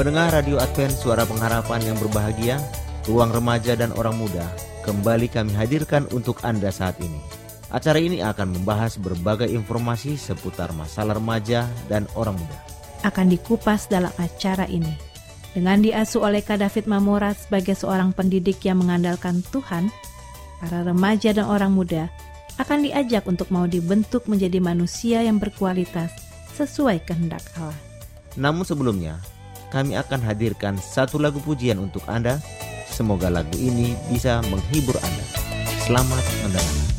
Pendengar Radio Advent Suara Pengharapan yang berbahagia, ruang remaja dan orang muda, kembali kami hadirkan untuk Anda saat ini. Acara ini akan membahas berbagai informasi seputar masalah remaja dan orang muda. Akan dikupas dalam acara ini. Dengan diasuh oleh Kak David Mamora sebagai seorang pendidik yang mengandalkan Tuhan, para remaja dan orang muda akan diajak untuk mau dibentuk menjadi manusia yang berkualitas sesuai kehendak Allah. Namun sebelumnya, kami akan hadirkan satu lagu pujian untuk Anda. Semoga lagu ini bisa menghibur Anda. Selamat mendengarkan.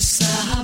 side.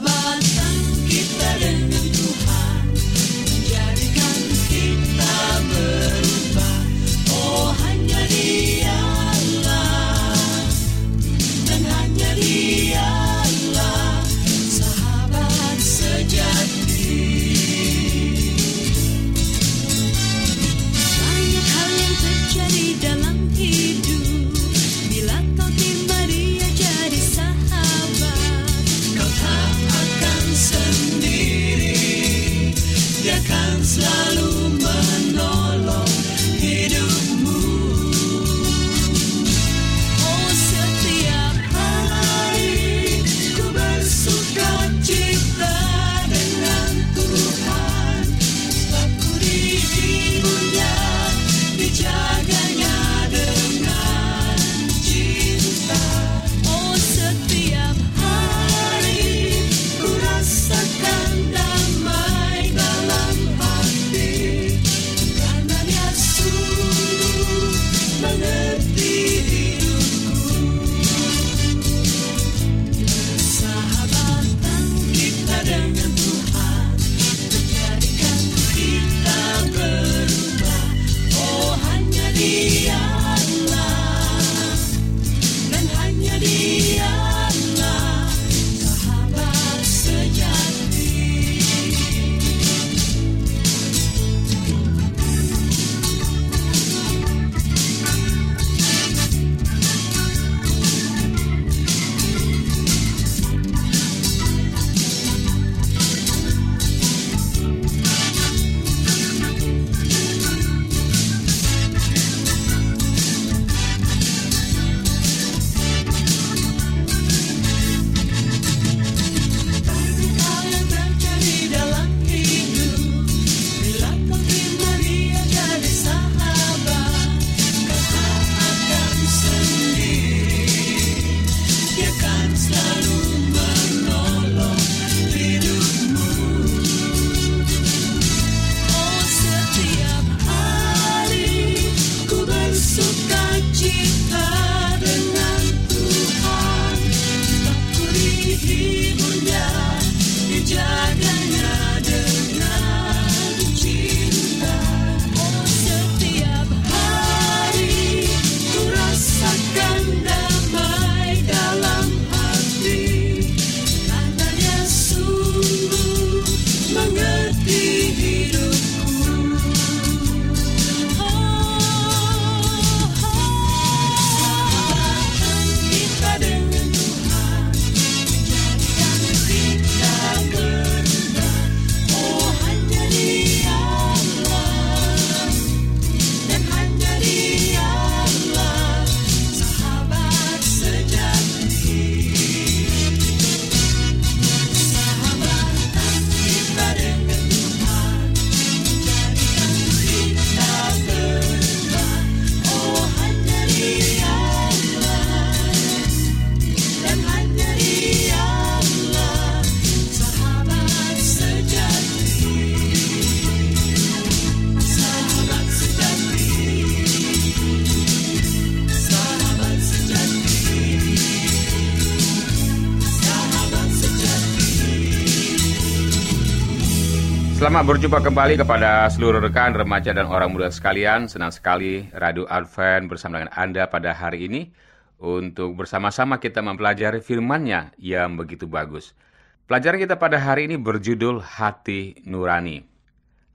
Selamat berjumpa kembali kepada seluruh rekan, remaja, dan orang muda sekalian. Senang sekali Radio Advent bersama dengan Anda pada hari ini untuk bersama-sama kita mempelajari firman-Nya yang begitu bagus. Pelajaran kita pada hari ini berjudul Hati Nurani.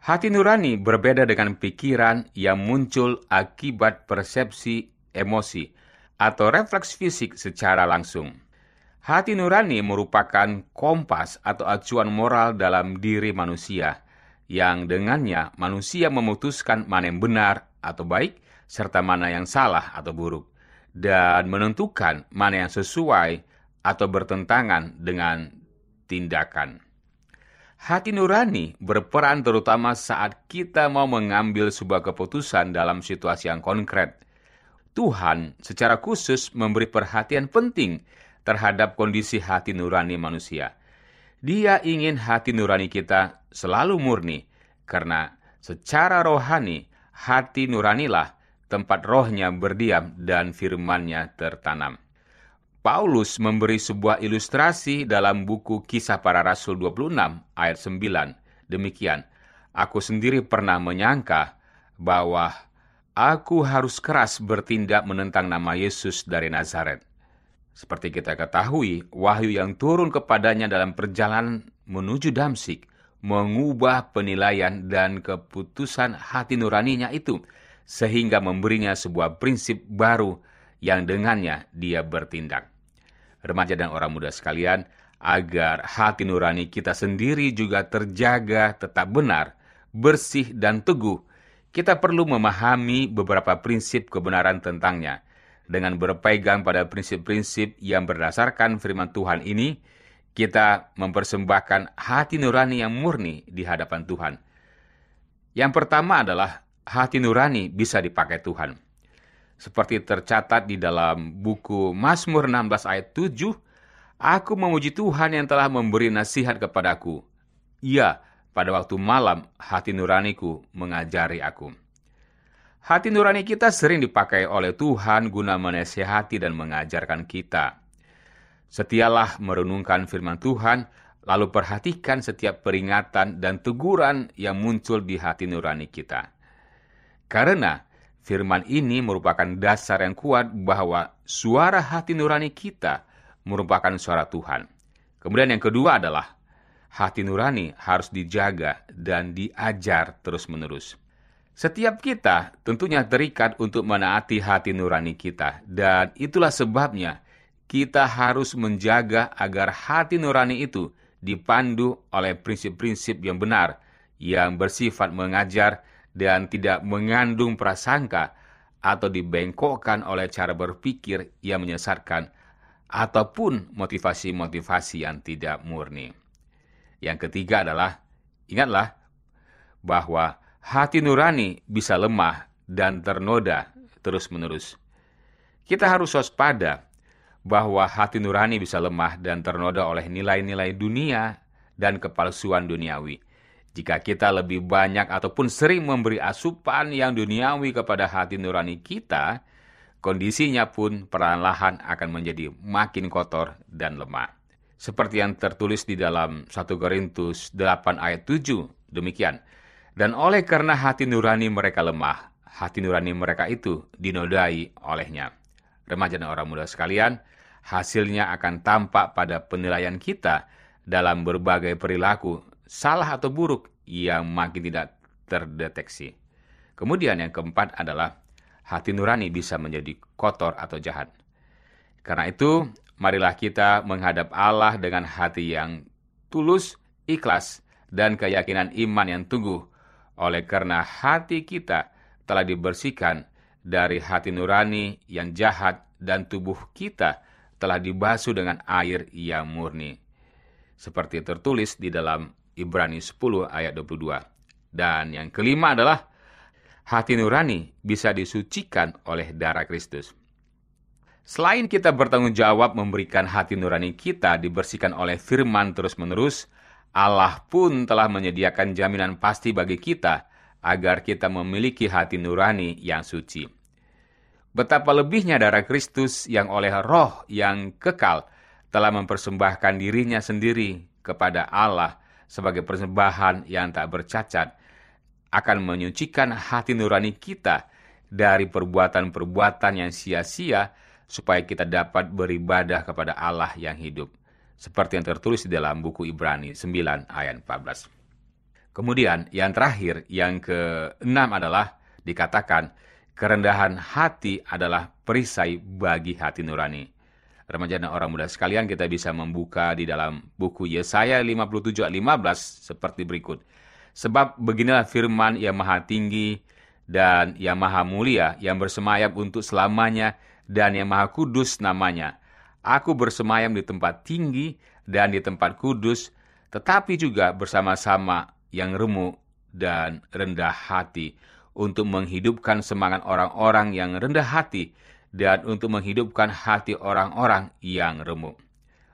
Hati nurani berbeda dengan pikiran yang muncul akibat persepsi emosi atau refleks fisik secara langsung. Hati nurani merupakan kompas atau acuan moral dalam diri manusia, yang dengannya manusia memutuskan mana yang benar atau baik, serta mana yang salah atau buruk, dan menentukan mana yang sesuai atau bertentangan dengan tindakan. Hati nurani berperan terutama saat kita mau mengambil sebuah keputusan dalam situasi yang konkret. Tuhan secara khusus memberi perhatian penting terhadap kondisi hati nurani manusia. Dia ingin hati nurani kita selalu murni, karena secara rohani hati nuranilah tempat rohnya berdiam dan firmannya tertanam. Paulus memberi sebuah ilustrasi dalam buku Kisah Para Rasul 26 ayat 9. Demikian, aku sendiri pernah menyangka bahwa aku harus keras bertindak menentang nama Yesus dari Nazaret. Seperti kita ketahui, wahyu yang turun kepadanya dalam perjalanan menuju Damsik mengubah penilaian dan keputusan hati nuraninya itu, sehingga memberinya sebuah prinsip baru yang dengannya dia bertindak. Remaja dan orang muda sekalian, agar hati nurani kita sendiri juga terjaga tetap benar, bersih, dan teguh, kita perlu memahami beberapa prinsip kebenaran tentangnya. Dengan berpegang pada prinsip-prinsip yang berdasarkan firman Tuhan ini, kita mempersembahkan hati nurani yang murni di hadapan Tuhan. Yang pertama adalah hati nurani bisa dipakai Tuhan seperti tercatat di dalam buku Mazmur 16 ayat 7, Aku memuji Tuhan yang telah memberi nasihat kepadaku. Iya, pada waktu malam hati nuraniku mengajari aku. Hati nurani kita sering dipakai oleh Tuhan guna menasihati dan mengajarkan kita. Setialah merenungkan firman Tuhan, lalu perhatikan setiap peringatan dan teguran yang muncul di hati nurani kita. Karena Firman ini merupakan dasar yang kuat bahwa suara hati nurani kita merupakan suara Tuhan. Kemudian yang kedua adalah hati nurani harus dijaga dan diajar terus-menerus. Setiap kita tentunya terikat untuk menaati hati nurani kita, dan itulah sebabnya kita harus menjaga agar hati nurani itu dipandu oleh prinsip-prinsip yang benar, yang bersifat mengajar dan tidak mengandung prasangka atau dibengkokkan oleh cara berpikir yang menyesatkan ataupun motivasi-motivasi yang tidak murni. Yang ketiga adalah, ingatlah bahwa hati nurani bisa lemah dan ternoda terus-menerus. Kita harus waspada bahwa hati nurani bisa lemah dan ternoda oleh nilai-nilai dunia dan kepalsuan duniawi. Jika kita lebih banyak ataupun sering memberi asupan yang duniawi kepada hati nurani kita, kondisinya pun perlahan-lahan akan menjadi makin kotor dan lemah. Seperti yang tertulis di dalam 1 Korintus 8 ayat 7, demikian. Dan oleh karena hati nurani mereka lemah, hati nurani mereka itu dinodai olehnya. Remaja dan orang muda sekalian, hasilnya akan tampak pada penilaian kita dalam berbagai perilaku salah atau buruk yang makin tidak terdeteksi. Kemudian yang keempat adalah hati nurani bisa menjadi kotor atau jahat. Karena itu, marilah kita menghadap Allah dengan hati yang tulus, ikhlas, dan keyakinan iman yang teguh. Oleh karena hati kita telah dibersihkan dari hati nurani yang jahat dan tubuh kita telah dibasuh dengan air yang murni. Seperti tertulis di dalam Ibrani 10 ayat 22. Dan yang kelima adalah hati nurani bisa disucikan oleh darah Kristus. Selain kita bertanggung jawab memberikan hati nurani kita dibersihkan oleh firman terus-menerus, Allah pun telah menyediakan jaminan pasti bagi kita agar kita memiliki hati nurani yang suci. Betapa lebihnya darah Kristus yang oleh roh yang kekal telah mempersembahkan dirinya sendiri kepada Allah sebagai persembahan yang tak bercacat akan menyucikan hati nurani kita dari perbuatan-perbuatan yang sia-sia supaya kita dapat beribadah kepada Allah yang hidup. Seperti yang tertulis di dalam buku Ibrani 9 ayat 14. Kemudian yang terakhir, yang keenam adalah dikatakan kerendahan hati adalah perisai bagi hati nurani. Remaja dan orang muda sekalian kita bisa membuka di dalam buku Yesaya 57 ayat 15 seperti berikut. Sebab beginilah firman yang maha tinggi dan yang maha mulia yang bersemayam untuk selamanya dan yang maha kudus namanya. Aku bersemayam di tempat tinggi dan di tempat kudus, tetapi juga bersama-sama yang remuk dan rendah hati untuk menghidupkan semangat orang-orang yang rendah hati dan untuk menghidupkan hati orang-orang yang remuk.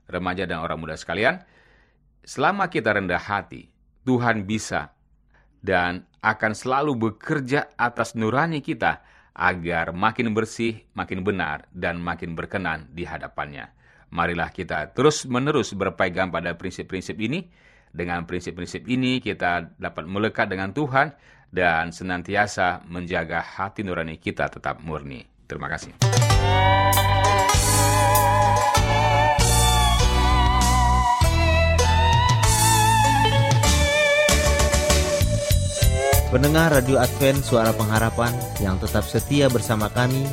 Remaja dan orang muda sekalian, selama kita rendah hati, Tuhan bisa dan akan selalu bekerja atas nurani kita agar makin bersih, makin benar, dan makin berkenan di hadapannya. Marilah kita terus-menerus berpegang pada prinsip-prinsip ini. Dengan prinsip-prinsip ini kita dapat melekat dengan Tuhan dan senantiasa menjaga hati nurani kita tetap murni. Terima kasih. Pendengar Radio Advent Suara Pengharapan yang tetap setia bersama kami,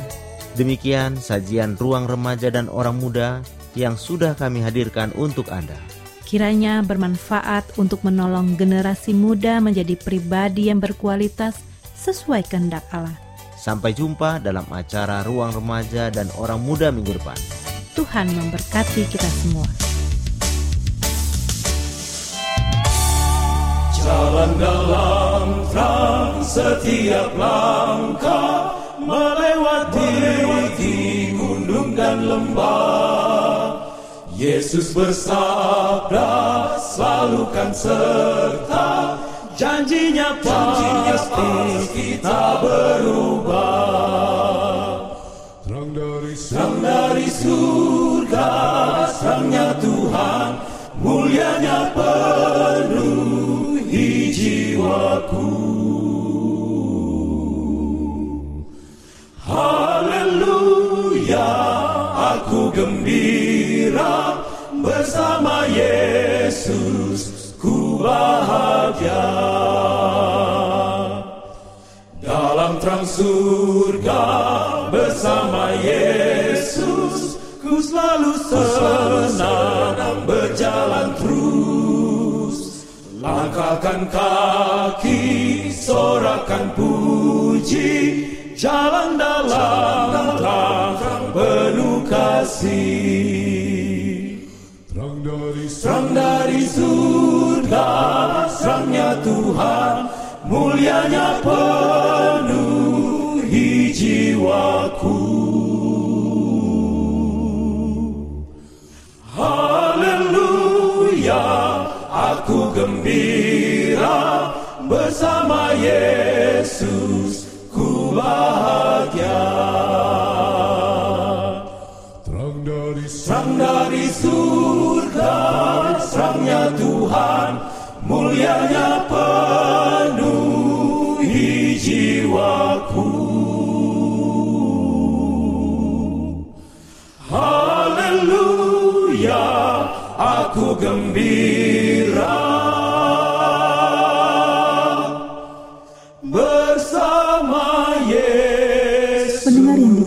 demikian sajian ruang remaja dan orang muda yang sudah kami hadirkan untuk Anda. Kiranya bermanfaat untuk menolong generasi muda menjadi pribadi yang berkualitas sesuai kehendak Allah. Sampai jumpa dalam acara Ruang Remaja dan Orang Muda minggu depan. Tuhan memberkati kita semua. Jalan dalam terang setiap langkah melewati, melewati gunung dan lembah. Yesus bersabda selalu kan serta janjinya pasti tak berubah. Terang dari surga, terang dari surga, terangnya Tuhan, mulianya penuhi jiwaku. Haleluya, aku gembira bersama Yesus ku bahagia dalam terang surga bersama Yesus ku selalu senang berjalan terus langkahkan kaki sorakan puji. Jalan dalam terang penuh kasih. Terang dari surga, terangnya Tuhan, mulianya penuhi jiwaku. Haleluya, aku gembira bersama Yesus, ku bahagia. Terang dari surga, terangnya Tuhan, mulianya penuhi jiwaku. Haleluya, aku gembira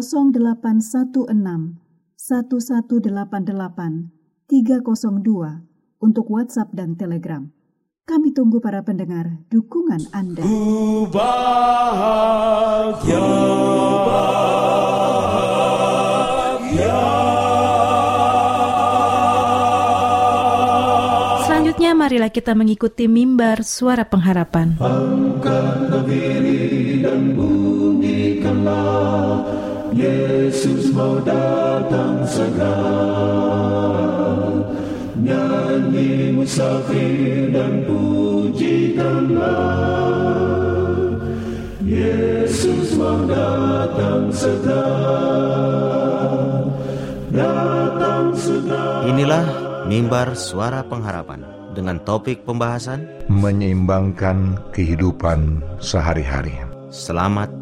0816 1188 302 untuk WhatsApp dan Telegram. Kami tunggu para pendengar dukungan Anda. Ku bahagia, bahagia. Selanjutnya marilah kita mengikuti mimbar suara pengharapan. Diri dan bunyikanlah Yesus mau datang segera. Nyanyi musafir dan pujikanlah. Yesus mau datang segera. Datang segera. Inilah mimbar suara pengharapan dengan topik pembahasan menyeimbangkan kehidupan sehari-hari. Selamat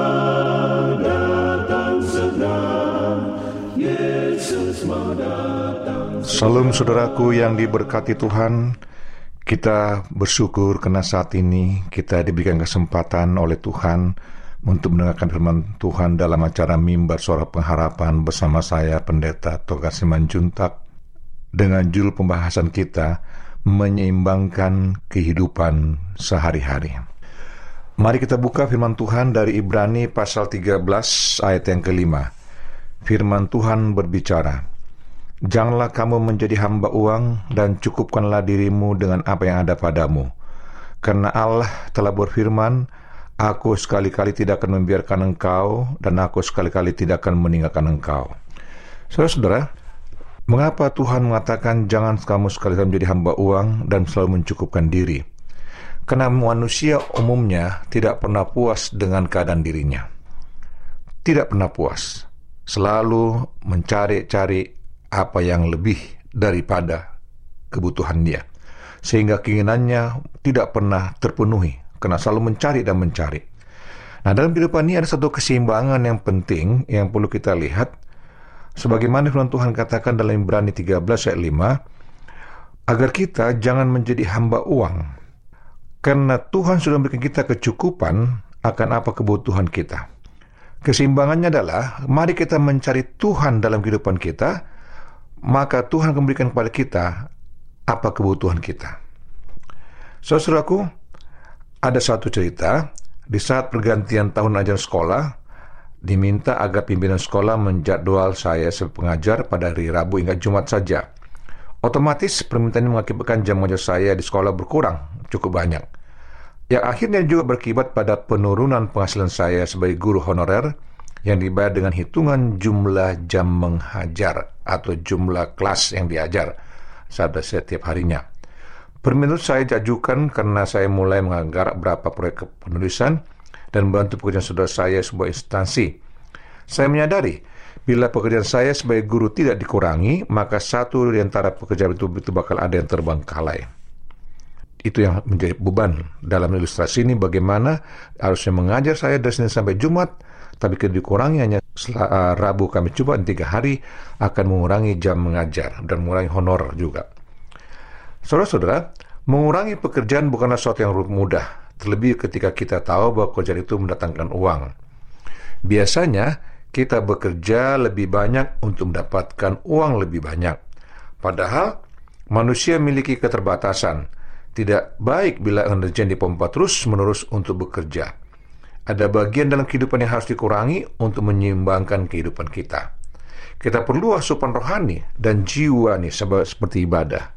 Salam saudaraku yang diberkati Tuhan, kita bersyukur karena saat ini kita diberikan kesempatan oleh Tuhan untuk mendengarkan firman Tuhan dalam acara mimbar suara pengharapan bersama saya Pendeta Toga Simanjuntak dengan judul pembahasan kita menyeimbangkan kehidupan sehari-hari. Mari kita buka firman Tuhan dari Ibrani pasal 13 ayat yang kelima. Firman Tuhan berbicara, Janganlah kamu menjadi hamba uang dan cukupkanlah dirimu dengan apa yang ada padamu. Karena Allah telah berfirman, Aku sekali-kali tidak akan membiarkan engkau dan aku sekali-kali tidak akan meninggalkan engkau. Saudara-saudara, mengapa Tuhan mengatakan jangan kamu sekali-kali menjadi hamba uang dan selalu mencukupkan diri? Karena manusia umumnya tidak pernah puas dengan keadaan dirinya. Tidak pernah puas. Selalu mencari-cari apa yang lebih daripada kebutuhan dia. Sehingga keinginannya tidak pernah terpenuhi. Karena selalu mencari dan mencari. Nah dalam kehidupan ini ada satu keseimbangan yang penting yang perlu kita lihat. Sebagaimana firman Tuhan katakan dalam Ibrani 13 ayat 5. Agar kita jangan menjadi hamba uang karena Tuhan sudah memberikan kita kecukupan akan apa kebutuhan kita. Keseimbangannya adalah, mari kita mencari Tuhan dalam kehidupan kita, maka Tuhan akan memberikan kepada kita apa kebutuhan kita. Saudaraku, ada satu cerita, di saat pergantian tahun ajar sekolah, diminta agar pimpinan sekolah menjadwal saya sebagai pengajar pada hari Rabu hingga Jumat saja. Otomatis permintaan ini mengakibatkan jam mengajar saya di sekolah berkurang cukup banyak. Yang akhirnya juga berkibat pada penurunan penghasilan saya sebagai guru honorer yang dibayar dengan hitungan jumlah jam mengajar atau jumlah kelas yang diajar saat setiap harinya. Permintaan saya diajukan karena saya mulai menggarap berapa proyek penulisan dan membantu pekerjaan saudara saya sebuah instansi. Saya menyadari Bila pekerjaan saya sebagai guru tidak dikurangi, maka satu di antara pekerjaan itu, itu bakal ada yang terbengkalai. Itu yang menjadi beban dalam ilustrasi ini bagaimana harusnya mengajar saya dari Senin sampai Jumat, tapi kalau dikurangi hanya uh, Rabu kami coba tiga hari akan mengurangi jam mengajar dan mengurangi honor juga. Saudara-saudara, mengurangi pekerjaan bukanlah sesuatu yang mudah, terlebih ketika kita tahu bahwa pekerjaan itu mendatangkan uang. Biasanya, kita bekerja lebih banyak untuk mendapatkan uang lebih banyak. Padahal manusia memiliki keterbatasan. Tidak baik bila energi dipompa terus-menerus untuk bekerja. Ada bagian dalam kehidupan yang harus dikurangi untuk menyeimbangkan kehidupan kita. Kita perlu asupan rohani dan jiwa nih seperti ibadah.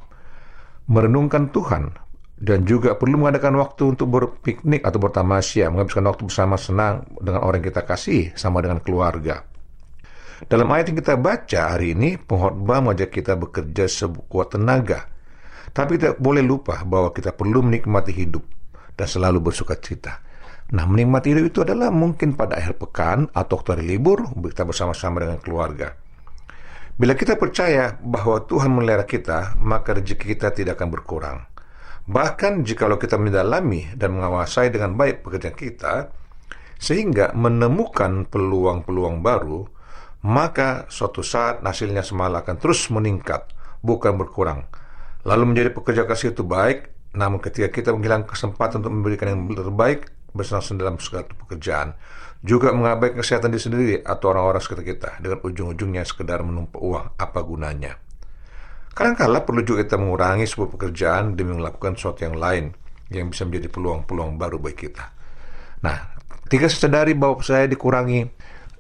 Merenungkan Tuhan dan juga perlu mengadakan waktu untuk berpiknik atau bertamasya, menghabiskan waktu bersama senang dengan orang yang kita kasih, sama dengan keluarga. Dalam ayat yang kita baca hari ini, pengkhotbah mengajak kita bekerja sekuat tenaga. Tapi tidak boleh lupa bahwa kita perlu menikmati hidup dan selalu bersuka cita. Nah, menikmati hidup itu adalah mungkin pada akhir pekan atau waktu libur, kita bersama-sama dengan keluarga. Bila kita percaya bahwa Tuhan melihara kita, maka rezeki kita tidak akan berkurang. Bahkan jikalau kita mendalami dan menguasai dengan baik pekerjaan kita, sehingga menemukan peluang-peluang baru, maka suatu saat hasilnya semalah akan terus meningkat, bukan berkurang. Lalu menjadi pekerja kasih itu baik, namun ketika kita menghilang kesempatan untuk memberikan yang terbaik bersenang-senang dalam segala pekerjaan, juga mengabaikan kesehatan diri sendiri atau orang-orang sekitar kita dengan ujung-ujungnya sekedar menumpuk uang apa gunanya. Kadangkala perlu juga kita mengurangi sebuah pekerjaan demi melakukan sesuatu yang lain yang bisa menjadi peluang-peluang baru bagi kita. Nah, ketika saya sadari bahwa saya dikurangi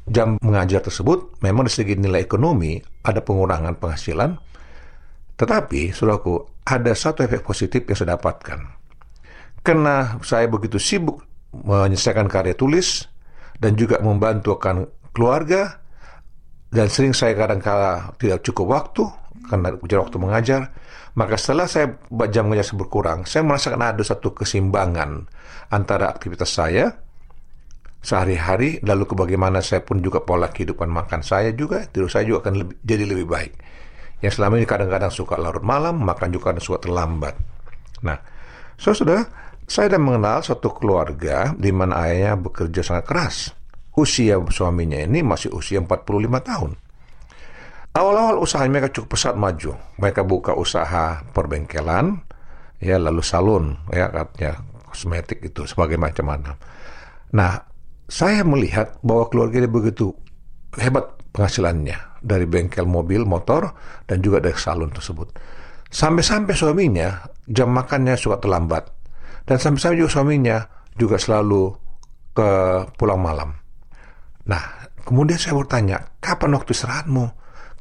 jam mengajar tersebut, memang dari segi nilai ekonomi ada pengurangan penghasilan, tetapi, saudaraku, ada satu efek positif yang saya dapatkan karena saya begitu sibuk menyelesaikan karya tulis dan juga membantu akan keluarga. Dan sering saya kadang-kala tidak cukup waktu karena jarak waktu mengajar. Maka setelah saya jam mengajar berkurang saya merasakan ada satu keseimbangan antara aktivitas saya sehari-hari lalu ke bagaimana saya pun juga pola kehidupan makan saya juga tidur saya juga akan lebih, jadi lebih baik. Yang selama ini kadang-kadang suka larut malam makan juga kadang suka terlambat. Nah so sudah saya dan mengenal satu keluarga di mana ayahnya bekerja sangat keras. Usia suaminya ini masih usia 45 tahun. Awal-awal usaha mereka cukup pesat maju. Mereka buka usaha perbengkelan, ya lalu salon, ya katanya kosmetik itu sebagai macam mana. Nah, saya melihat bahwa keluarga ini begitu hebat penghasilannya dari bengkel mobil, motor, dan juga dari salon tersebut. Sampai-sampai suaminya jam makannya suka terlambat dan sampai-sampai juga suaminya juga selalu ke pulang malam. Nah, kemudian saya bertanya, kapan waktu istirahatmu?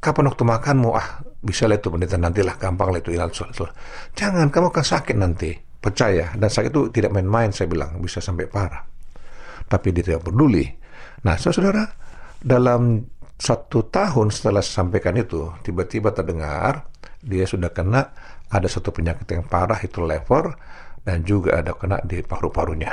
Kapan waktu makanmu? Ah, bisa lah itu pendeta nantilah, gampang lah itu hilang. Jangan, kamu akan sakit nanti. Percaya. Dan sakit itu tidak main-main, saya bilang. Bisa sampai parah. Tapi dia tidak peduli. Nah, saudara, dalam satu tahun setelah saya sampaikan itu, tiba-tiba terdengar dia sudah kena ada satu penyakit yang parah, itu lever, dan juga ada kena di paru-parunya.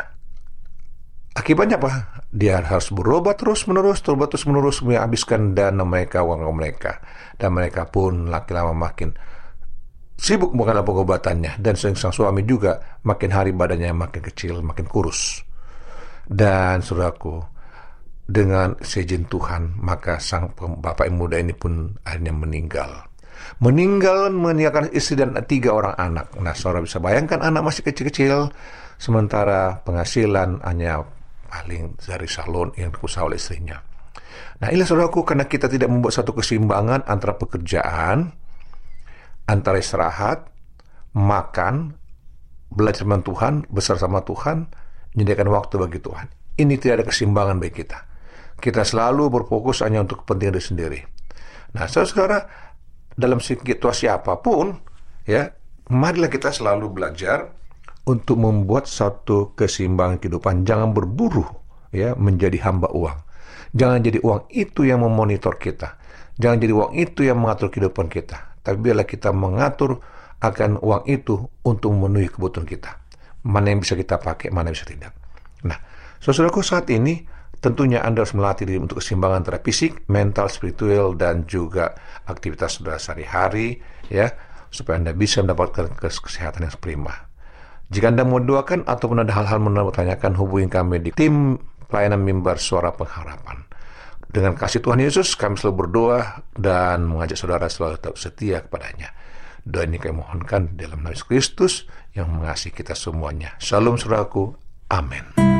Akibatnya apa? Dia harus berobat terus-menerus, berobat terus-menerus, menghabiskan dana mereka, uang mereka. Dan mereka pun laki lama makin sibuk mengenal pengobatannya. Dan sang suami juga makin hari badannya makin kecil, makin kurus. Dan saudaraku, dengan seizin Tuhan, maka sang bapak yang muda ini pun akhirnya meninggal meninggal meninggalkan istri dan tiga orang anak. Nah, saudara bisa bayangkan anak masih kecil-kecil, sementara penghasilan hanya paling dari salon yang diusaha oleh istrinya. Nah, inilah saudaraku, karena kita tidak membuat satu keseimbangan antara pekerjaan, antara istirahat, makan, belajar dengan Tuhan, besar sama Tuhan, menyediakan waktu bagi Tuhan. Ini tidak ada keseimbangan bagi kita. Kita selalu berfokus hanya untuk kepentingan diri sendiri. Nah, saudara, dalam situasi apa pun, ya, marilah kita selalu belajar untuk membuat satu keseimbangan kehidupan. Jangan berburu ya menjadi hamba uang. Jangan jadi uang itu yang memonitor kita. Jangan jadi uang itu yang mengatur kehidupan kita. Tapi biarlah kita mengatur akan uang itu untuk memenuhi kebutuhan kita. Mana yang bisa kita pakai, mana yang bisa tidak. Nah, saudaraku saat ini Tentunya Anda harus melatih diri untuk keseimbangan antara fisik, mental, spiritual, dan juga aktivitas saudara sehari-hari, ya, supaya Anda bisa mendapatkan kesehatan yang prima. Jika Anda mau doakan ataupun ada hal-hal mau tanyakan, hubungi kami di tim pelayanan mimbar suara pengharapan. Dengan kasih Tuhan Yesus, kami selalu berdoa dan mengajak saudara selalu tetap setia kepadanya. Doa ini kami mohonkan dalam nama Kristus yang mengasihi kita semuanya. Shalom saudaraku. Amin.